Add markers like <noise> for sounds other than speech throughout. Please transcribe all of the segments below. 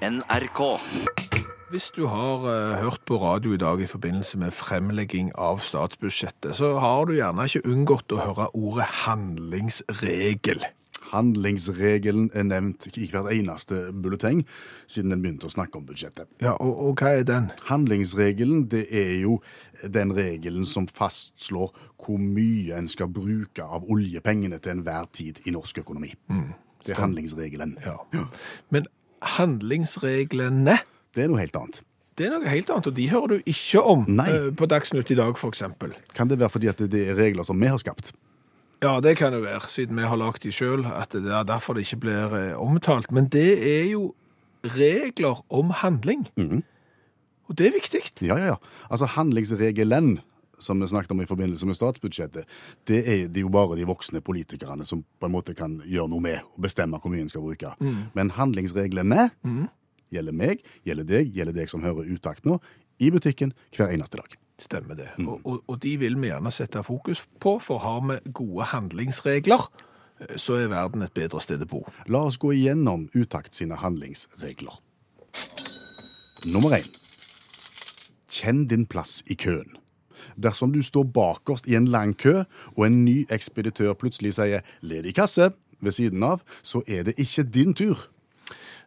NRK. Hvis du har eh, hørt på radio i dag i forbindelse med fremlegging av statsbudsjettet, så har du gjerne ikke unngått å høre ordet handlingsregel. Handlingsregelen er nevnt i hvert eneste bulleteng siden en begynte å snakke om budsjettet. Ja, og, og hva er den? Handlingsregelen det er jo den regelen som fastslår hvor mye en skal bruke av oljepengene til enhver tid i norsk økonomi. det er handlingsregelen. Ja. Men handlingsreglene, Det er noe helt annet. det er noe helt annet, og de hører du ikke om Nei. eh, på Dagsnytt i dag, eksempel. Kan det være fordi at det er regler som vi har skapt? Ja, det kan det være, siden vi har lagd de sjøl, at det er derfor det ikke blir eh, omtalt. Men det er jo regler om handling. Og det er viktig. Ja, ja, ja. Altså handlingsregelen som vi snakket om i forbindelse med statsbudsjettet, det er, det jo bare de voksne politikerne som på en måte kan gjøre noe med og bestemme hvor mye en skal bruke. Men handlingsreglene gjelder meg, gjelder deg, gjelder deg som hører utakt nå, i butikken hver eneste dag. Stemmer det. Og, og, og de vil vi gjerne sette fokus på, for har vi gode handlingsregler, eh, så er verden et bedre sted å bo. La oss gå igjennom utakt sine handlingsregler. Nummer én. Kjenn din plass i køen. Dersom du står bakerst i en lang kø, og en ny ekspeditør plutselig sier 'ledig kasse' ved siden av, så er det ikke din tur.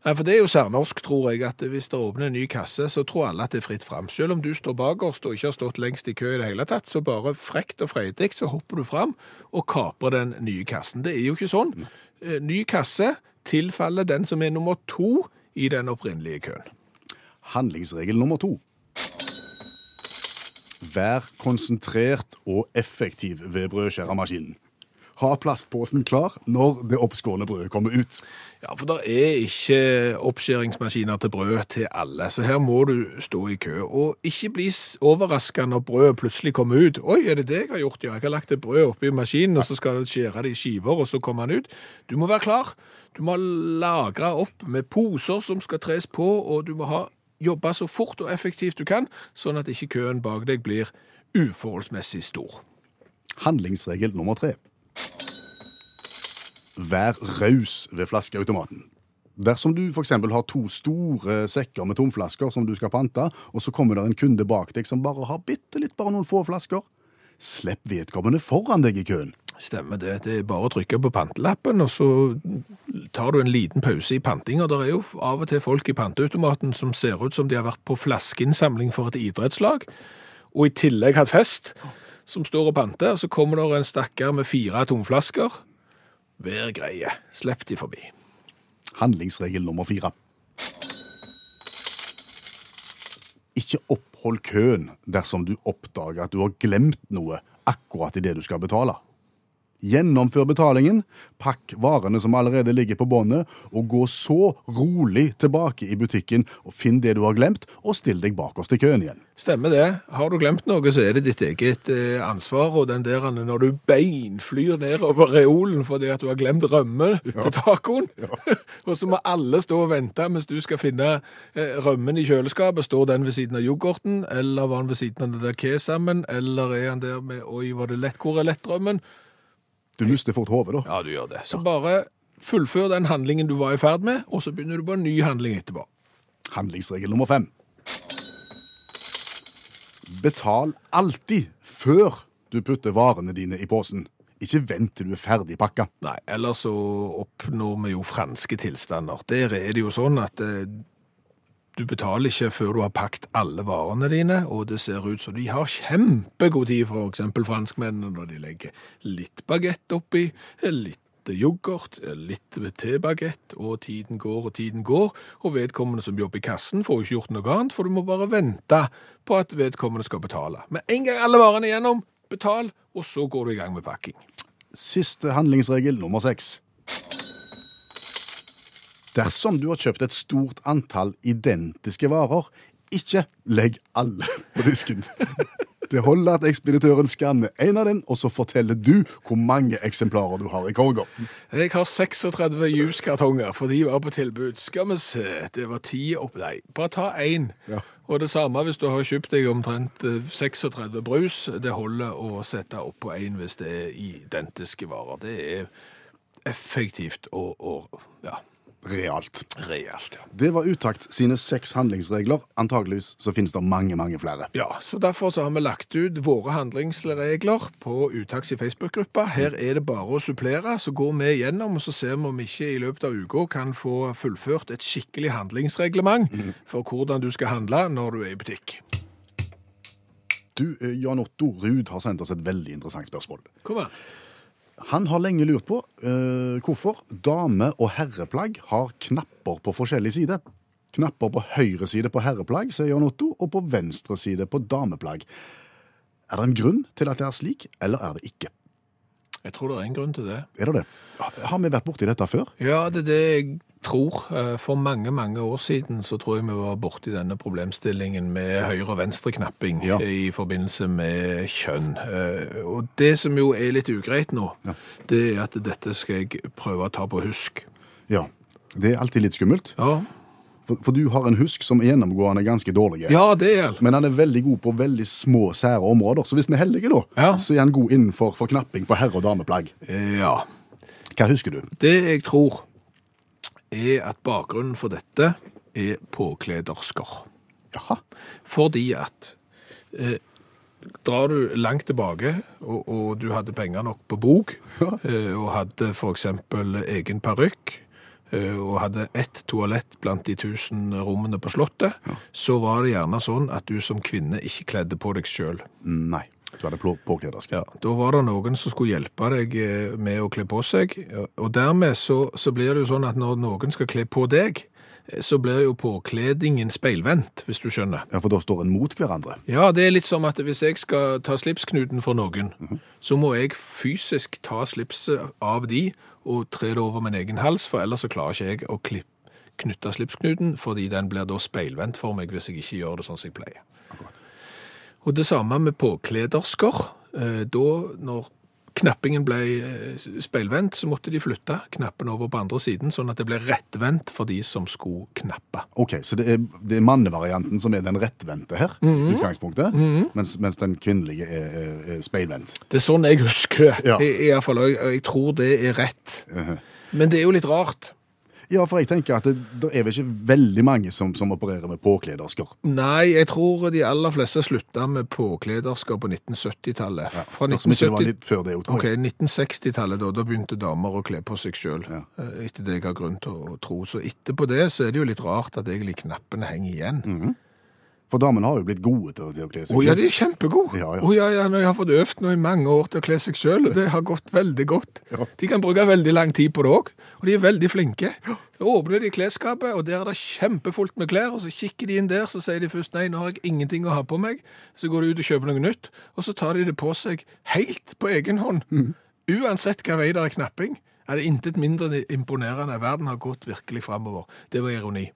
Nei, for Det er jo særnorsk, tror jeg, at hvis det åpner en ny kasse, så tror alle at det er fritt fram. Selv om du står bakerst og ikke har stått lengst i kø i det hele tatt, så bare frekt og freidig så hopper du fram og kaprer den nye kassen. Det er jo ikke sånn. Eh, Ny kasse tilfaller den som er nummer to i den opprinnelige køen. Handlingsregel nummer to. Vær konsentrert og effektiv ved brødskjæremaskinen. Ha plastposen klar når det oppskårne brødet kommer ut. Ja, for det er ikke oppskjæringsmaskiner til brød til alle, så her må du stå i kø. Og ikke bli overraska når brødet plutselig kommer ut. Oi, er det det jeg har gjort? Ja, jeg har lagt et brød oppi maskinen, og så skal det skjære det i skiver, og så kommer den ut. Du må være klar. Du må lagre opp med poser som skal tres på, og du må ha jobbe så fort og effektivt du kan, sånn at ikke køen bak deg blir uforholdsmessig stor. Handlingsregel nummer tre. Vær raus ved flaskeautomaten. Dersom du f.eks. har to store sekker med tomflasker som du skal pante, og så kommer det en kunde bak deg som bare har bitte litt, bare noen få flasker, slipp vedkommende foran deg i køen. Stemmer det. Det er bare å trykke på pantelappen, og så tar du en liten pause i pantinga. Det er jo av og til folk i panteautomaten som ser ut som de har vært på flaskeinnsamling for et idrettslag, og i tillegg hatt fest, som står og panter. Så kommer det en stakkar med fire tomflasker. Vær greie. Slipp de forbi. Handlingsregel nummer fire. Ikke opphold køen dersom du oppdager at du har glemt noe akkurat idet du skal betale. Gjennomfør betalingen, pakk varene som allerede ligger på båndet, og gå så rolig tilbake i butikken og finn det du har glemt, og still deg bakerst i køen igjen. Stemmer det. Har du glemt noe, så er det ditt eget eh, ansvar. Og den der når du beinflyr nedover reolen fordi at du har glemt rømme til tacoen, <laughs> og så må alle stå og vente mens du skal finne eh, rømmen i kjøleskapet. Står den ved siden av yoghurten, eller var den ved siden av det der kesamen, eller er han der med Oi, var det lett? Hvor er lettrømmen? Du mister fort hodet, da. Ja, du gjør det. Så bare fullfør den handlingen du var i ferd med, og så begynner du på en ny handling etterpå. Handlingsregel nummer fem. Betal alltid før du putter varene dine i posen. Ikke vent til du er ferdig pakka. Nei, ellers så oppnår vi jo franske tilstander. Der er det jo sånn at eh, du betaler ikke før du har pakket alle varene dine, og det ser ut som de har kjempegod tid, eksempel franskmennene, når de legger litt bagett oppi, litt yoghurt, litt tebagett, og tiden går og tiden går, og vedkommende som jobber i kassen får ikke gjort noe annet, for du må bare vente på at vedkommende skal betale. Med en gang alle varene er gjennom, betal, og så går du i gang med pakking. Siste handlingsregel nummer seks. Dersom du har kjøpt et stort antall identiske varer, ikke legg alle på disken. Det holder at ekspeditøren skanner en av den, og så forteller du hvor mange eksemplarer du har i korga. Jeg har 36 juskartonger, for de var på tilbud. Skal vi se, det var ti opp... Nei, bare ta én. Ja. Og det samme hvis du har kjøpt deg omtrent eh, 36 brus. Det holder å sette opp på én hvis det er identiske varer. Det er effektivt og, og ja, Realt. Realt, ja. Det var Utakt sine seks handlingsregler. Antageligvis så finnes det mange, mange flere. Ja, så Derfor så har vi lagt ut våre handlingsregler på Utakts i Facebook-gruppa. Her er det bare å supplere. Så går vi igjennom, og så ser vi om vi ikke i løpet av uka kan få fullført et skikkelig handlingsreglement for hvordan du skal handle når du er i butikk. Du, eh, Jan Otto Ruud har sendt oss et veldig interessant spørsmål. Kom an. Han har lenge lurt på uh, hvorfor dame- og herreplagg har knapper på forskjellig side. Knapper på høyre side på herreplagg, sier Jan Otto, og på venstre side på dameplagg. Er det en grunn til at det er slik, eller er det ikke? Jeg tror det er en grunn til det. Er det det? Har vi vært borti dette før? Ja, det er det jeg tror. Eh, For mange, mange år siden så tror jeg vi var borti denne problemstillingen med høyre- og venstreknapping Ja. i forbindelse med kjønn. Eh, Og det som jo er litt ugreit nå, Ja. det er at dette skal jeg prøve å ta på husk. Ja. Det er alltid litt skummelt, Ja, for, for du har en husk som er gjennomgående ganske dårlig. ja det er Men han er veldig god på veldig små, sære områder. Så hvis vi er heldige, da, Ja. så er han god innenfor for knapping på herre- og dameplagg. Ja. Hva husker du? Det jeg tror er at bakgrunnen for dette er påkledersker. Jaha. Fordi at eh, drar du langt tilbake, og, og du hadde penger nok på bok, Ja. eh, og hadde eksempel egen parykk, eh, og hadde ett toalett blant de tusen rommene på slottet, så var det gjerne sånn at du som kvinne ikke kledde på deg sjøl. Nei. Du hadde påkledersk. Ja, da var det noen som skulle hjelpe deg eh, med å kle på seg, og dermed så, så blir det jo sånn at når noen skal kle på deg, eh, så blir jo påkledingen speilvendt, hvis du skjønner. Ja, For da står en mot hverandre. Ja, det er litt som at hvis jeg skal ta slipsknuten for noen, så må jeg fysisk ta slipset av de og tre det over min egen hals, for ellers så klarer ikke jeg å klippe knytte slipsknuten, fordi den blir da speilvendt for meg hvis jeg ikke gjør det sånn som jeg pleier. Akkurat. Og det samme med påkledersker. Eh, Da, når knappingen ble eh, speilvendt, så måtte de flytte knappen over på andre siden, sånn at det ble rettvendt for de som skulle knappe. Ok, Så det er, det er mannevarianten som er den rettvendte her, mm -hmm. utgangspunktet, mens, mens den kvinnelige er, er, er speilvendt. Det er sånn jeg husker det, Ja. i, i hvert fall, og jeg, jeg tror det er rett. Mhm. Men det er jo litt rart. Ja, for jeg tenker at det, det er vel ikke veldig mange som, som opererer med påkledersker. Nei, jeg tror de aller fleste slutta med påkledersker på 1970-tallet. Fra ikke var 1970 litt før det, tror Ok, 1960-tallet da, da begynte damer å kle på seg sjøl, Ja. etter det jeg har grunn til å tro. Så etterpå det så er det jo litt rart at egentlig knappene henger igjen. For damene har jo blitt gode til, til å kle seg ja, selv. de er kjempegode! Ja, ja. Oh, ja, ja, når jeg har fått øvd nå i mange år til å kle seg sjøl, og det har gått veldig godt. Ja. De kan bruke veldig lang tid på det òg, og de er veldig flinke. Så åpner de klesskapet, og der er det kjempefullt med klær, og så kikker de inn der, så sier de først nei, nå har jeg ingenting å ha på meg. Så går de ut og kjøper noe nytt, og så tar de det på seg helt på egen hånd. Mm. Uansett hva vei det er knapping, er det intet mindre imponerende. Verden har gått virkelig framover. Det var ironi.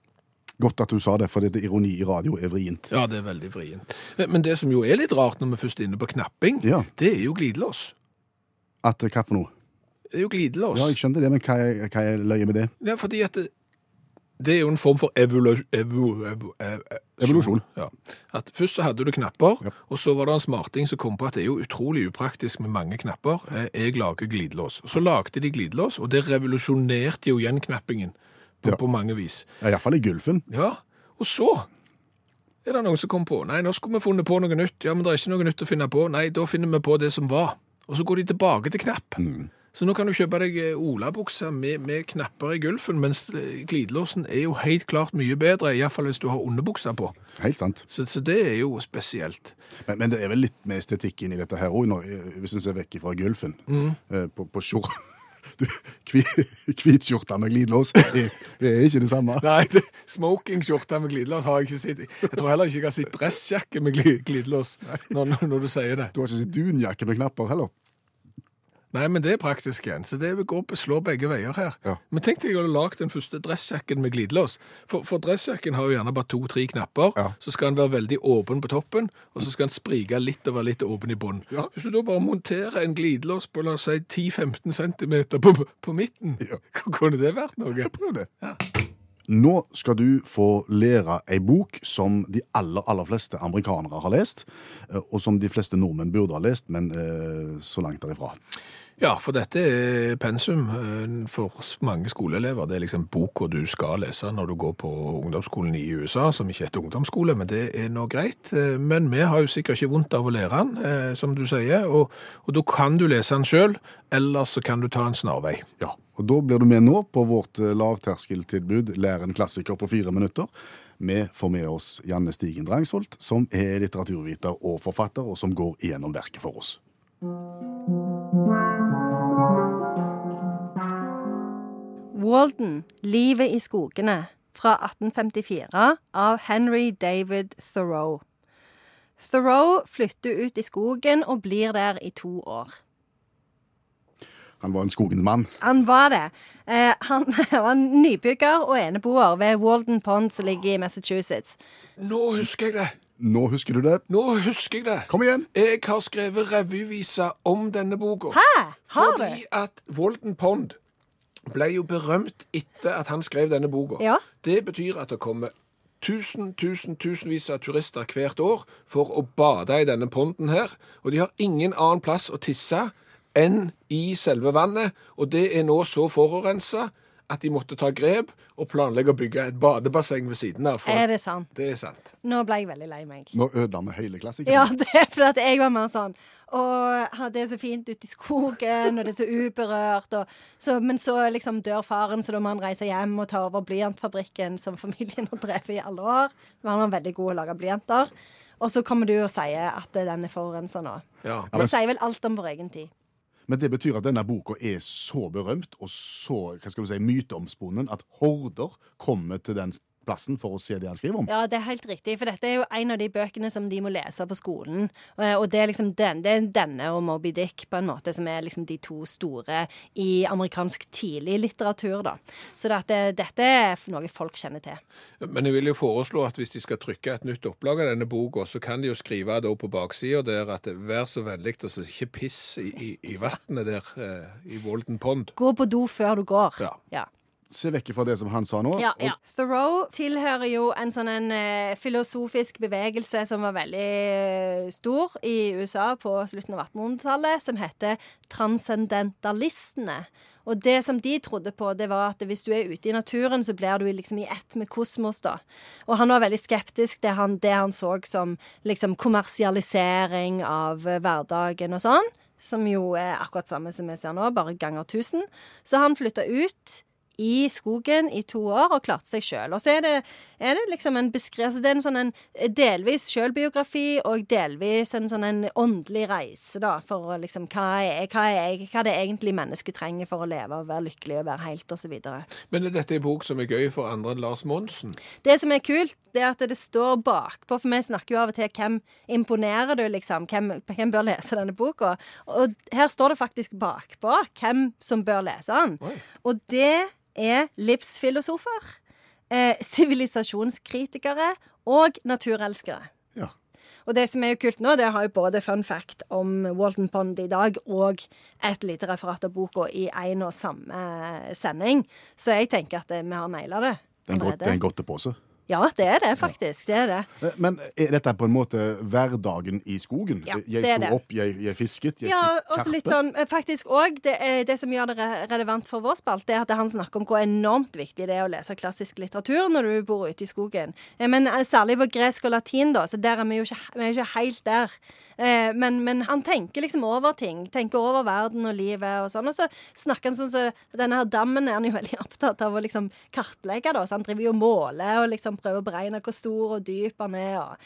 Godt at du sa det, for det er ironi i radio er vrient. Ja, det er veldig vrient. Men det som jo er litt rart når vi først er inne på knapping, Ja. det er jo glidelås. At eh, hva for noe? Det er jo glidelås. Ja, jeg skjønte det, men hva er, hva er løye med det? Ja, fordi at det, det er jo en form for evolu, evo, evo, ev, ev- Evolusjon. Ja. At først så hadde du knapper, Ja. og så var det en smarting som kom på at det er jo utrolig upraktisk med mange knapper. Eh, Jeg lager glidelås. Så lagde de glidelås, og det revolusjonerte jo igjen knappingen på, Ja. på mange vis. Ja, Iallfall i Gulfen. Ja, og så er det noen som kom på, nei, nå skulle vi funnet på noe nytt. Ja, men det er ikke noe nytt å finne på. Nei, da finner vi på det som var. Og så går de tilbake til knapp. Så nå kan du kjøpe deg eh, olabukser med, med knapper i gulfen, mens eh, glidelåsen er jo helt klart mye bedre, i hvert fall hvis du har underbukser på. Helt sant. Så, så det er jo spesielt. Men, men det er vel litt med estetikk i dette her òg, hvis en ser vekk fra Gulfen. Mm. På, på skjor... Du, hvi- Hvitskjorte med glidelås, det, det er ikke det samme. Nei, smokingskjorte med glidelås har jeg ikke sett. Jeg tror heller ikke jeg har sett dressjakke med gli- glidelås, når, når du sier det. Du har ikke sett dunjakke med knapper heller. Nei, men det er praktisk igjen, så det går på slå begge veier her. Ja. Men tenk deg å ha lagd den første dressjakken med glidelås. For, for dressjakken har jo gjerne bare to-tre knapper, Ja. så skal den være veldig åpen på toppen, og så skal den sprike litt og være litt åpen i bunnen. Ja. Hvis du da bare monterer en glidelås på, la oss si, 10-15 cm på, på midten, hva <laughs> kunne det vært noe? Prøv det. Ja. Nå skal du få lære ei bok som de aller, aller fleste amerikanere har lest, eh, og som de fleste nordmenn burde ha lest, men eh, så langt derifra. Ja, for dette er pensum eh, for mange skoleelever. Det er liksom boka du skal lese når du går på ungdomsskolen i USA, som ikke heter ungdomsskole, men det er nå greit. Eh, Men vi har jo sikkert ikke vondt av å lære den, eh, som du sier, og, og da kan du lese den sjøl, eller så kan du ta en snarvei. Ja, og Da blir du med nå på vårt lavterskeltilbud Lær en klassiker på fire minutter. Vi får med oss Janne Stigen Drangsholt, som er litteraturviter og forfatter, og som går igjennom verket for oss. Walden, Livet i skogene, fra 1854 av Henry David Thoreau. Thoreau flytter ut i skogen og blir der i to år. Han var en skogens mann. Han var det. Eh, han <laughs> var nybygger og eneboer ved Walden Pond, som ligger i Massachusetts. Nå husker jeg det! Nå husker du det. Nå husker jeg det! Kom igjen! Jeg har skrevet revyvise om denne boka. Hæ? Har du? Fordi at Walden Pond ble jo berømt etter at han skrev denne boka. Ja. Det betyr at det kommer tusen, tusen, tusenvis av turister hvert år for å bade i denne ponden her. Og de har ingen annen plass å tisse enn i selve vannet. Og det er nå så forurensa at de måtte ta grep og planlegge å bygge et badebasseng ved siden av. For Er det sant? det er sant. Nå ble jeg veldig lei meg. Nå ødela vi hele klassikeren. Ja, <laughs> det er fordi jeg var mer sånn Og det er så fint ute i skogen, og det er så uberørt. Og så, men så liksom dør faren, så da må han reise hjem og ta over blyantfabrikken som familien har drevet i alle år. Men han var veldig god å lage blyanter. Og så kommer du og sier at den er forurensa nå. Ja. Vi Det sier vel alt om vår egen tid. Men det betyr at denne boka er så berømt og så hva skal du si, myteomspunnen at horder kommer til den plassen for å se det han skriver om. Ja, det er helt riktig, for dette er jo en av de bøkene som de må lese på skolen. Eh, Og det er liksom den, det er denne og Moby Dick på en måte som er liksom de to store i amerikansk tidlig litteratur, da. Så det at det, dette er noe folk kjenner til. Men jeg vil jo foreslå at hvis de skal trykke et nytt opplag av denne boka, så kan de jo skrive da på baksida der at vær så vennlig og så ikke piss i, i, i vannet der eh, i Walden Pond. Gå på do før du går. Ja. ja. Se vekk fra det som han sa nå. Ja, ja. Thoreau tilhører jo en sånn en, eh, filosofisk bevegelse som var veldig eh, stor i USA på slutten av 1800-tallet, som heter transcendentalistene. Og det som de trodde på, det var at hvis du er ute i naturen, så blir du liksom i ett med kosmos, da. Og han var veldig skeptisk til det, det han så som liksom kommersialisering av eh, hverdagen og sånn. Som jo er akkurat samme som vi ser nå, bare ganger 1000. Så han flytta ut i skogen i to år og klarte seg sjøl. Og så er det, er det liksom en beskrivelse Det er en sånn en delvis sjølbiografi og delvis en sånn en åndelig reise, da, for liksom hva er, hva er hva det egentlig mennesket trenger for å leve og være lykkelig og være helt, osv. Men er dette en bok som er gøy for andre enn Lars Monsen? Det som er kult, det er at det står bakpå, for vi snakker jo av og til hvem imponerer du, liksom? Hvem, hvem bør lese denne boka? Og her står det faktisk bakpå hvem som bør lese den. Oi. Og det er livsfilosofer, eh, sivilisasjonskritikere og naturelskere. Ja. Og det som er jo kult nå, det har jo både fun fact om Walton Pond i dag og et lite referat av boka i én og samme sending. Så jeg tenker at eh, vi har naila det. Det er en godtepose. Ja, det er det faktisk. Det er det. Eh, Men er dette på en måte hverdagen i skogen? Ja, jeg det er sto det. opp, jeg, jeg fisket, jeg Ja, fikk og litt sånn eh, Faktisk òg, det, det som gjør det relevant for vår spalte, er at han snakker om hvor enormt viktig det er å lese klassisk litteratur når du bor ute i skogen. Eh, Men særlig på gresk og latin, da, så der er vi jo ikke, vi er jo ikke helt der. Eh, Men, men han tenker liksom over ting. Tenker over verden og livet og sånn. Og så snakker han sånn så Denne her dammen er han jo veldig <laughs> opptatt av å liksom kartlegge, da. Så han driver jo og måler og liksom prøver å beregne hvor stor og dyp han er. og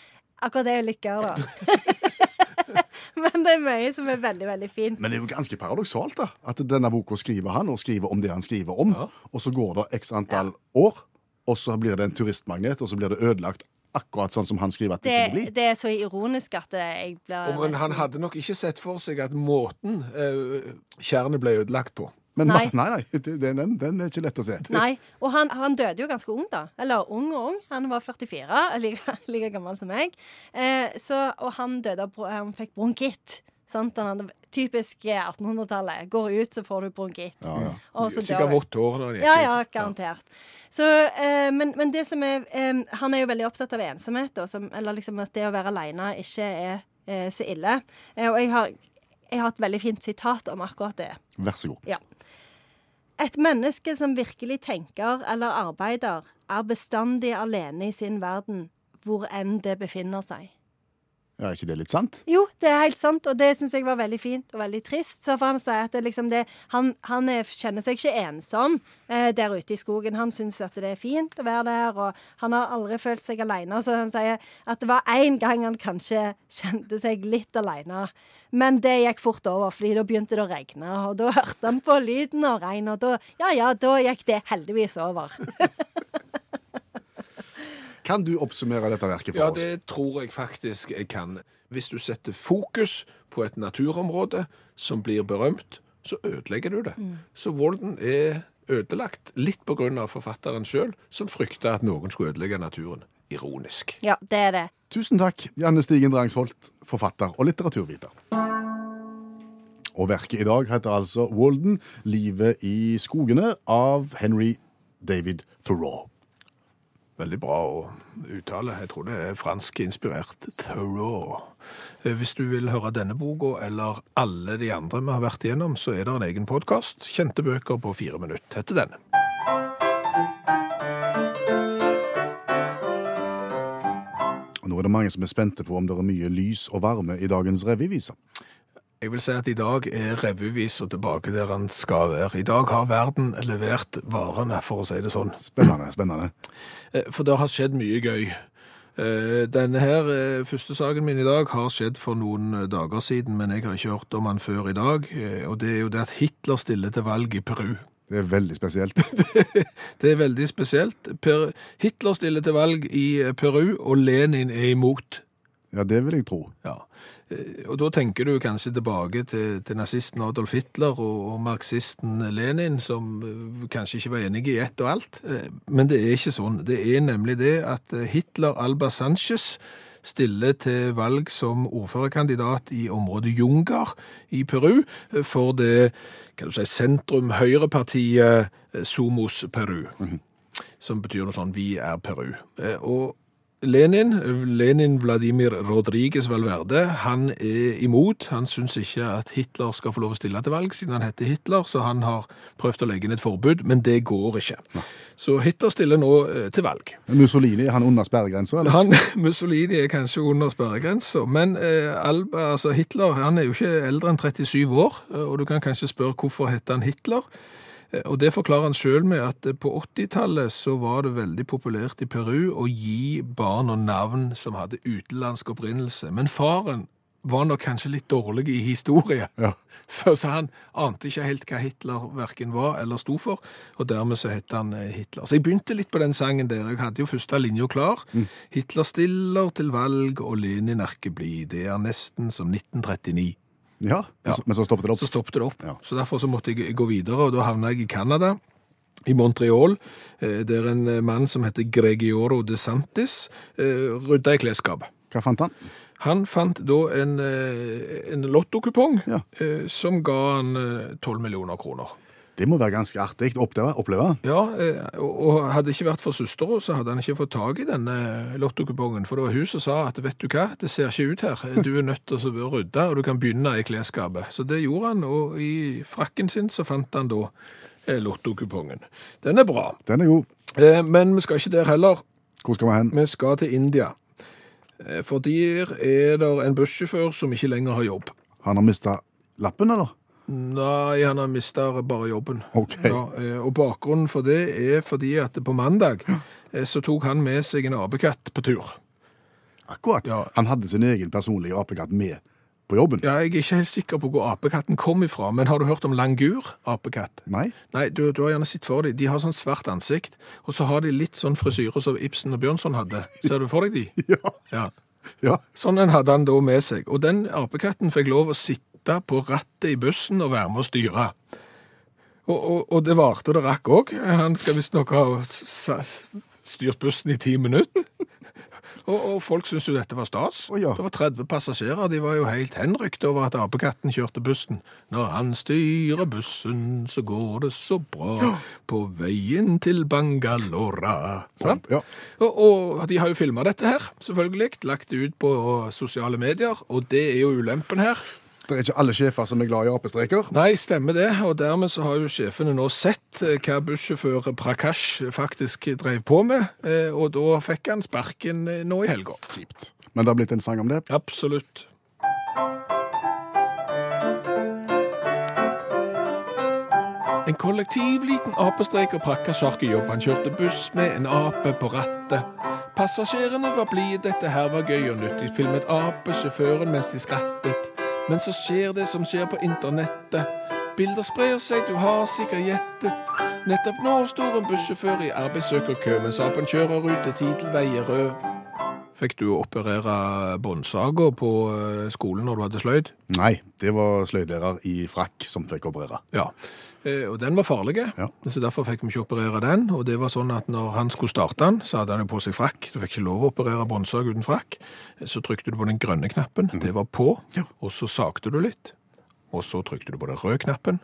Akkurat det er jo litt gøy, da. <laughs> Men det er mye som er veldig, veldig fint. Men det er jo ganske paradoksalt da, at denne boka skriver han, og skriver om det han skriver om, Ja. og så går det x antall år, og så blir det en turistmagnet, og så blir det ødelagt akkurat sånn som han skriver at det, ikke Det, blir. det er så ironisk at jeg blir men han hadde nok ikke sett for seg at måten eh, tjernet ble ødelagt på. Men Nei. <laughs> nei, nei, den, den, den er ikke lett å se. Nei. Og han, han døde jo ganske ung, da. Eller ung og ung. Han var 44, <laughs> like, like gammel som meg. Eh, så, og han døde av Han fikk bronkitt. Sant? Den hadde, typisk eh, 1800-tallet. Går ut, så får du bronkitt. Ja, ja. Og så Sikkert vått hår. Ja, ja, garantert. Så, eh, men, men det som er eh, Han er jo veldig opptatt av ensomhet, da, som, eller liksom at det å være aleine ikke er eh, så ille. Eh, og jeg har jeg har et veldig fint sitat om akkurat det. Vær så god. Ja. Et menneske som virkelig tenker eller arbeider, er bestandig alene i sin verden, hvor enn det befinner seg. Er ikke det litt sant? Jo, det er helt sant, og det syns jeg var veldig fint og veldig trist. Så for han sier at liksom det, han, han er, kjenner seg ikke ensom eh, der ute i skogen. Han syns at det er fint å være der, og han har aldri følt seg alene. Så han sier at det var én gang han kanskje <laughs> kjente seg litt alene. Men det gikk fort over, fordi da begynte det å regne, og da hørte han på lyden av regn, og da, ja ja, da gikk det heldigvis over. <laughs> Kan du oppsummere dette verket for Ja, oss? det tror jeg faktisk jeg kan. Hvis du setter fokus på et naturområde som blir berømt, så ødelegger du det. Så Walden er ødelagt litt av forfatteren sjøl, som frykta at noen skulle ødelegge naturen. Ironisk. Ja, det er det. Tusen takk, Janne Stigen Drangsholt, forfatter og litteraturviter. Og verket i dag heter altså Walden, livet i skogene av Henry David Thoreau. Veldig bra å uttale. Jeg tror det er franskinspirert. Thoreau. Eh, Hvis du vil høre denne boka eller alle de andre vi har vært igjennom, så er det en egen podkast. Kjente bøker på fire minutter heter den. Nå er det mange som er spente på om det er mye lys og varme i dagens revyvise. Jeg vil si at i dag er revyvisa tilbake der den skal være. I dag har verden levert varene, for å si det sånn. Spennende, spennende. Eh, For det har skjedd mye gøy. Eh, Denne her eh, første saken min i dag har skjedd for noen dager siden, men jeg har ikke hørt om han før i dag. Og det er jo det at Hitler stiller til valg i Peru. Det er veldig spesielt. <laughs> Det er veldig spesielt. Per Hitler stiller til valg i Peru, og Lenin er imot. Ja, det vil jeg tro. Ja. Eh, Og da tenker du kanskje tilbake til, til nazisten Adolf Hitler og, og marxisten Lenin, som eh, kanskje ikke var enige i ett og alt. Eh, Men det er ikke sånn. Det er nemlig det at Hitler Alba Sanchez stiller til valg som ordførerkandidat i området Jungar i Peru for det kan du si, sentrum-høyrepartiet Somos Peru som betyr noe sånn 'vi er Peru'. Og Lenin, Lenin Vladimir Rodriguez Valverde, han er imot. Han syns ikke at Hitler skal få lov å stille til valg, siden han heter Hitler, så han har prøvd å legge inn et forbud, men det går ikke. Så Hitler stiller nå eh, til valg. Mussolini, er han under sperregrensa, eller? Han, <laughs> Mussolini er kanskje under sperregrensa, men eh, Alba, altså Hitler han er jo ikke eldre enn 37 år, eh, og du kan kanskje spørre hvorfor heter han Hitler. Eh, Og det forklarer han sjøl med at eh, på 80-tallet så var det veldig populært i Peru å gi barn og navn som hadde utenlandsk opprinnelse. Men faren var nok kanskje litt dårlig i historie. Ja. <laughs> Så, så han ante ikke helt hva Hitler verken var eller sto for, og dermed så het han eh, Hitler. Så jeg begynte litt på den sangen der. Jeg hadde jo første linja klar. Hitler stiller til valg, og Lenin erke blid. Det er nesten som 1939. Ja, men så- men så stoppet det Så opp. stoppet det opp. Ja. Så derfor så måtte jeg gå videre, og da havna jeg i Canada. I Montreal, eh, der en eh, mann som heter Gregioro de Santis eh, rydda i klesskapet. Hva fant han? Han fant da en, en lottokupong Ja. som ga han eh, 12 millioner kroner. Det må være ganske artig å oppleve. Ja, eh, og hadde det ikke vært for søstera, så hadde han ikke fått tak i denne lottokupongen. For det var hun som sa at vet du hva, det ser ikke ut her. Du er nødt til å rydde, og du kan begynne i klesskapet. Så det gjorde han, og i frakken sin så fant han da eh, lottokupongen. Den er bra. Den er god. Eh, Men vi skal ikke der heller. Hvor skal vi hen? Vi skal til India. For der er det en bussjåfør som ikke lenger har jobb. Han har mista lappen, eller? Nei, han har mista bare jobben. Okay. Ja, eh, og bakgrunnen for det er fordi at på mandag eh, så tok han med seg en apekatt på tur. Akkurat. Ja. Han hadde sin egen personlige apekatt med på jobben. Ja, Jeg er ikke helt sikker på hvor apekatten kom ifra, men har du hørt om langur apekatt? Nei? Nei, du, du har gjerne sett for deg. De har sånn svart ansikt, og så har de litt sånn frisyre som Ibsen og Bjørnson hadde. Ser du for deg de? <laughs> Ja. Ja. ja. Sånn en hadde han da med seg. Og den apekatten fikk lov å sitte på rattet i bussen og være med å styre. Og, og, og det varte, og det rakk òg. Han skal visstnok ha styrt bussen i ti minutter. Og, og folk syntes jo dette var stas. Oh, ja. Det var 30 passasjerer. De var jo helt henrykt over at apekatten kjørte bussen. Når han styrer bussen, så går det så bra på veien til Bangalora. Sant? Ja. Og, og de har jo filma dette her, selvfølgelig. Lagt det ut på sosiale medier. Og det er jo ulempen her. Det er ikke alle sjefer som er glad i apestreker. Nei, stemmer det. Og dermed så har jo sjefene nå sett eh, hva bussjåfør Prakash faktisk drev på med, eh, og da fikk han sparken eh, nå i helga. Kjipt. Men det har blitt en sang om det. Absolutt. En kollektiv liten apestreker Prakash har ikke jobb. Han kjørte buss med en ape på rattet. Passasjerene var blide, dette her var gøy og nyttig. Filmet apesjåføren mens de skrattet. Men så skjer det som skjer på internettet. Bilder sprer seg, du har sikkert gjettet. Nettopp nå står en bussjåfør i arbeidssøkerkø, mens apen kjører ut til Tidelveier rød. Fikk du operere båndsaga på eh, skolen når du hadde sløyd? Nei, det var sløydlærer i frakk som fikk operere. Ja. Eh, Og den var farlig, Ja. så derfor fikk vi ikke operere den. Og det var sånn at når han skulle starte den, så hadde han jo på seg frakk. Du fikk ikke lov å operere båndsag uten frakk. Så trykte du på den grønne knappen, det var på, Ja. og så sagte du litt. Og så trykte du på den røde knappen,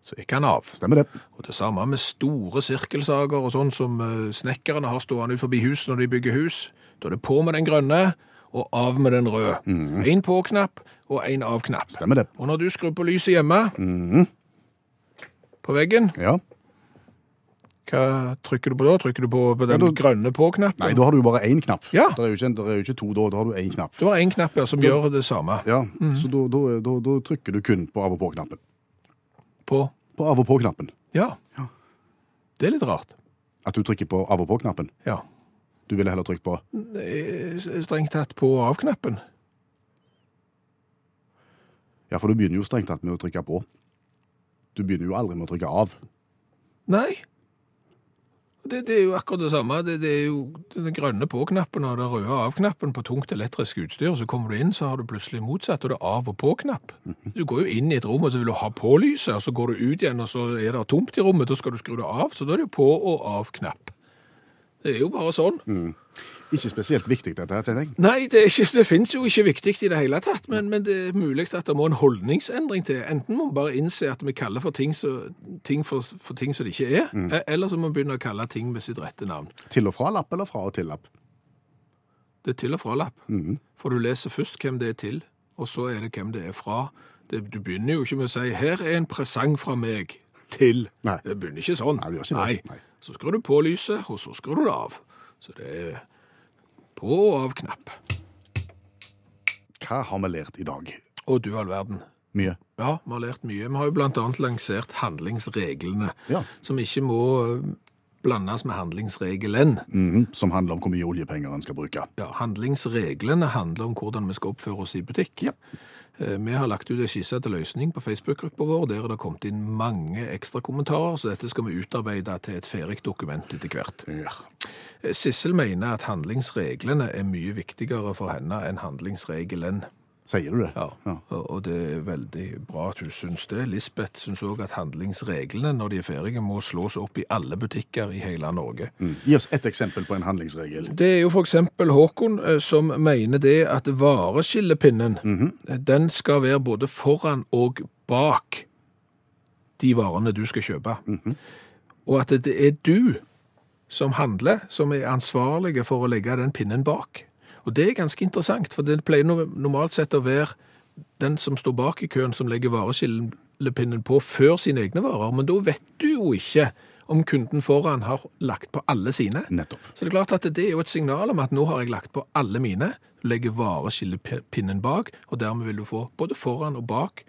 så gikk han av. Stemmer det. Og det samme med store sirkelsager og sånn som eh, snekkerne har stående ut forbi hus når de bygger hus. Da er det på med den grønne og av med den røde. En på-knapp og en av-knapp. Stemmer det. Og når du skrur på lyset hjemme på veggen, Ja. hva trykker du på da? Trykker du på, på den Ja, da- grønne på-knappen? Nei, da har du jo bare én knapp. Ja. Det er er jo ikke to da, da har du én knapp. Du har en knapp ja, som gjør det samme. Ja, Så da, da, da, da trykker du kun på av og på-knappen. På På av og på-knappen. Ja. Ja. Det er litt rart. At du trykker på av og på-knappen. Ja. Du ville heller trykke på er Strengt tatt på av-knappen. Ja, for du begynner jo strengt tatt med å trykke på. Du begynner jo aldri med å trykke av. Nei. Det, det er jo akkurat det samme. Det, det er jo den grønne på-knappen og den røde av-knappen på tungt elektrisk utstyr. Så kommer du inn, så har du plutselig motsatt, og det er av- og på-knapp. Du går jo inn i et rom, og så vil du ha på lyset, og så går du ut igjen, og så er det tomt i rommet. Da skal du skru det av, så da er det jo på- og av-knapp. Det er jo bare sånn. Ikke spesielt viktig, dette her, tenker jeg. Nei, det, ikke, det finnes jo ikke viktig i det hele tatt, men, men det er mulig at det må en holdningsendring til. Enten må vi bare innse at vi kaller for ting, så, ting for, for ting som det ikke er, mm. eller så må vi begynne å kalle ting med sitt rette navn. Til og fra-lapp eller fra og til-lapp? Det er til og fra-lapp. For du leser først hvem det er til, og så er det hvem det er fra. Det, du begynner jo ikke med å si 'her er en presang fra meg til'. Nei. Det begynner ikke sånn. Nei, det gjør ikke det. Nei. Så skrur du på lyset, og så skrur du det av. Så det er på og av-knapp. Hva har vi lært i dag? Å, du all verden. Mye. Ja, vi har lært mye. Vi har jo blant annet lansert handlingsreglene, Ja. som ikke må eh, blandes med handlingsregelen. Mhm, Som handler om hvor mye oljepenger en skal bruke. Ja, handlingsreglene handler om hvordan vi skal oppføre oss i butikk. Ja. Eh, Vi har lagt ut en skisse til løsning på Facebook-gruppa vår. Der er det kommet inn mange ekstra kommentarer, så dette skal vi utarbeide til et ferdig dokument etter hvert. Ja. Eh, Sissel mener at handlingsreglene er mye viktigere for henne enn handlingsregelen. Sier du det? Ja, Ja. Og, det er veldig bra at hun syns det. Lisbeth syns òg at handlingsreglene, når de er ferdige, må slås opp i alle butikker i hele Norge. Mm. Gi oss ett eksempel på en handlingsregel. Det er jo eksempel Håkon eh, som mener det at vareskillepinnen, eh, den skal være både foran og bak de varene du skal kjøpe. Og at det er du som handler, som er ansvarlige for å legge den pinnen bak. Og det er ganske interessant, for det pleier normalt sett å være den som står bak i køen, som legger vareskillepinnen på før sine egne varer. Men da vet du jo ikke om kunden foran har lagt på alle sine. Nettopp. Så det er klart at det er jo et signal om at nå har jeg lagt på alle mine. Du legger vareskillepinnen bak, og dermed vil du få både foran og bak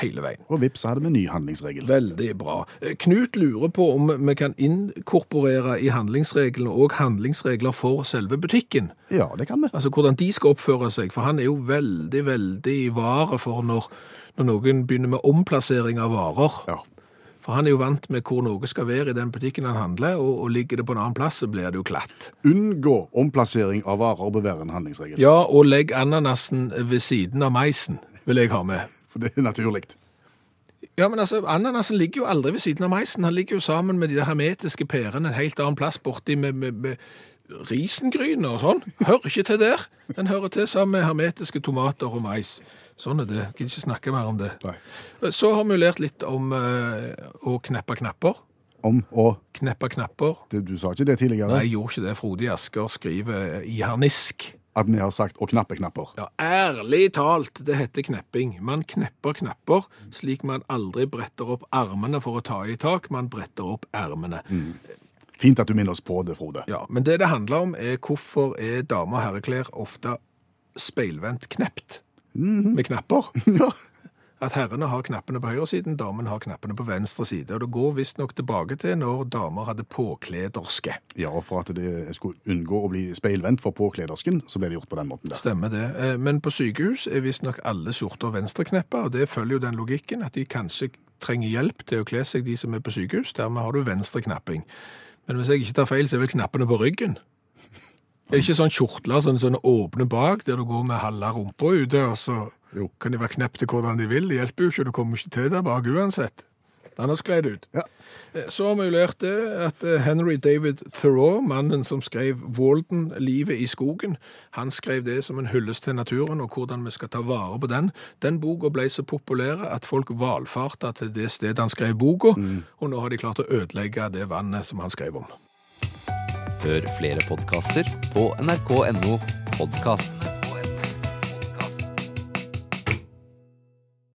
hele veien. Og vips, så hadde vi ny handlingsregel. Veldig bra. Knut lurer på om vi kan inkorporere i handlingsreglene og handlingsregler for selve butikken. Ja, det kan vi. Altså hvordan de skal oppføre seg, for han er jo veldig, veldig vare for når, når noen begynner med omplassering av varer. Ja. For han er jo vant med hvor noe skal være i den butikken han handler, og, og ligger det på en annen plass, så blir det jo klatt. Unngå omplassering av varer bør være en handlingsregel. Ja, og legg ananasen ved siden av meisen, vil jeg ha med. For det er naturlig. Ja, men altså, ananasen ligger jo aldri ved siden av meisen. Han ligger jo sammen med de hermetiske pærene en helt annen plass borti med, med, med risengryne og sånn. Hører ikke til der. Den hører til sammen med hermetiske tomater og mais. Sånn er det. Jeg kan ikke snakke mer om det. Nei. Så har vi lært litt om eh, å kneppe knapper. Om å Kneppe knapper. det, Du sa ikke det tidligere? Nei, jeg gjorde ikke det. Frode i Asker skriver i harnisk. At vi har sagt 'å knappe knapper'. Ja, ærlig talt, det heter knepping. Man knepper knapper slik man aldri bretter opp armene for å ta i tak, man bretter opp ermene. Fint at du minner oss på det, Frode. Ja, men det det handler om er hvorfor er dame- og herreklær ofte speilvendt knept med knapper. <laughs> Ja. At herrene har knappene på høyresiden, damen har knappene på venstre side. Og det går visstnok tilbake til når damer hadde påklederske. ja, og for at det skulle unngå å bli speilvendt for påkledersken, så ble det gjort på den måten der. Stemmer det. Eh, Men på sykehus er visstnok alle sorter venstreknepper, og det følger jo den logikken at de kanskje trenger hjelp til å kle seg, de som er på sykehus. Dermed har du venstreknapping. Men hvis jeg ikke tar feil, så er vel knappene på ryggen. Er det ikke sånn kjortler sånn, sånn åpne bak, der du går med halve rumpa ute, og så Jo. kan de være knepte hvordan de vil? Det hjelper jo ikke, du kommer ikke til der bak uansett. Den har skreid ut. Ja. Eh, Så har vi jo lært det at eh, Henry David Thoreau, mannen som skrev Walden, Livet i skogen, han skrev det som en hyllest til naturen og hvordan vi skal ta vare på den. Den boka ble så populær at folk valfarta til det stedet han skrev boka, og nå har de klart å ødelegge det vannet som han skrev om. Hør flere podkaster på nrk.no podkast.